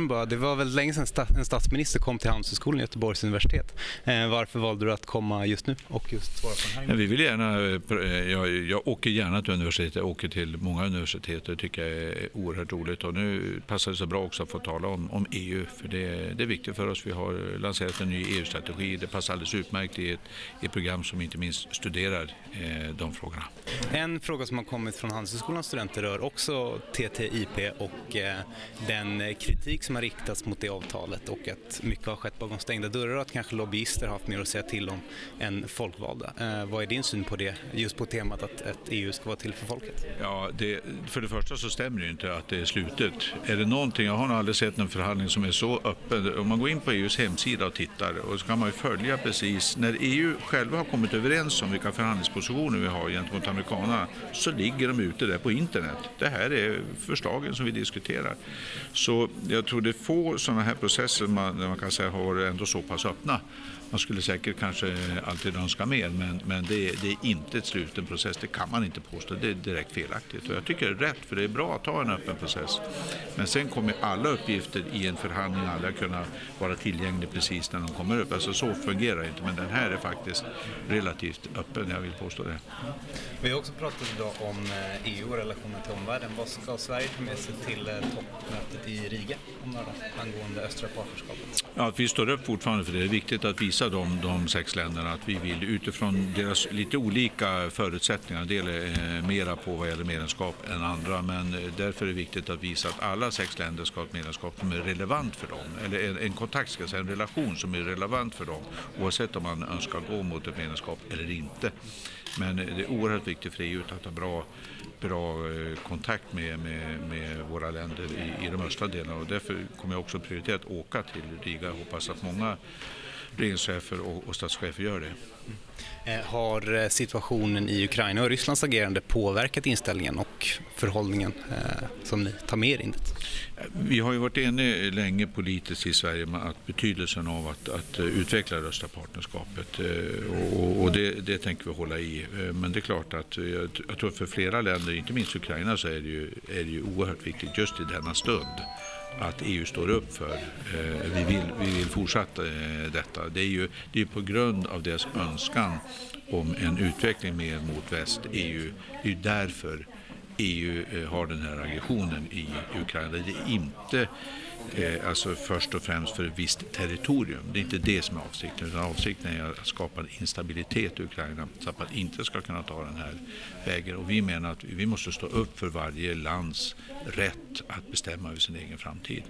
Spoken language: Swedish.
Bäckström bara, det var väl länge sedan en statsminister kom till Handelshögskolan i Göteborgs universitet. Eh, varför valde du att komma just nu och just svara på den här? Vi vill gärna, eh, jag, jag åker gärna till universitet, jag åker till många universitet och det tycker jag är oerhört roligt. Och nu passar det så bra också att få tala om, om EU för det, det är viktigt för oss. Vi har lanserat en ny EU-strategi, det passar alldeles utmärkt i ett, i ett program som inte minst studerar eh, de frågorna. En fråga som har kommit från Handelshögskolans studenter rör också TTIP och eh, den kritik som som har riktats mot det avtalet och att mycket har skett bakom stängda dörrar och att kanske lobbyister har haft mer att säga till om än folkvalda. Eh, vad är din syn på det, just på temat att, att EU ska vara till för folket? Ja, det, för det första så stämmer det inte att det är slutet. Är det någonting, jag har nog aldrig sett en förhandling som är så öppen. Om man går in på EUs hemsida och tittar och så kan man ju följa precis, när EU själva har kommit överens om vilka förhandlingspositioner vi har gentemot amerikanerna så ligger de ute där på internet. Det här är förslagen som vi diskuterar. Så jag tror det är få sådana här processer man, man kan säga har varit ändå så pass öppna. Man skulle säkert kanske alltid önska mer men, men det, är, det är inte ett sluten process, det kan man inte påstå. Det är direkt felaktigt och jag tycker det är rätt för det är bra att ha en öppen process. Men sen kommer alla uppgifter i en förhandling aldrig kunna vara tillgängliga precis när de kommer upp. Alltså så fungerar det inte men den här är faktiskt relativt öppen, jag vill påstå det. Vi har också pratat idag om eh, EU och relationen till omvärlden. Vad ska Sverige ta med sig till eh, toppmötet i Riga välkomnar angående östra partnerskapet? Ja, vi står upp fortfarande för det. Det är viktigt att visa de, de sex länderna att vi vill utifrån deras lite olika förutsättningar, en del är mera på vad gäller medlemskap än andra, men eh, därför är det viktigt att visa att alla sex länder ska ha ett medlemskap som är relevant för dem, eller en, en kontakt, ska säga, en relation som är relevant för dem, oavsett om man önskar gå mot ett medlemskap eller inte. Men det är oerhört viktigt för EU att ha bra, bra eh, kontakt med, med, med våra länder i, i de östra delarna och därför kommer jag också prioritera att åka till Riga. Jag hoppas att många regeringschefer och, och statschefer gör det. Eh, har eh, situationen i Ukraina och Rysslands agerande påverkat inställningen och förhållningen eh, som ni tar med er in? Vi har ju varit eniga länge politiskt i Sverige med att betydelsen av att, att utveckla det östra partnerskapet och, och det, det, tänker vi hålla i. Men det är klart att jag, jag tror för flera länder, inte minst Ukraina, så är det ju, är det ju oerhört viktigt just i denna stund att EU står upp för. Eh, vi, vill, vi vill fortsätta eh, detta. Det är ju det är på grund av deras önskan om en utveckling mer mot väst, EU. Det är därför EU eh, har den här aggressionen i Ukraina. Det är inte eh, alltså först och främst för ett visst territorium. Det är inte det som är avsikten, utan avsikten är att skapa en instabilitet i Ukraina så att man inte ska kunna ta den här vägen. Och vi menar att vi måste stå upp för varje lands rätt att bestämma över sin egen framtid.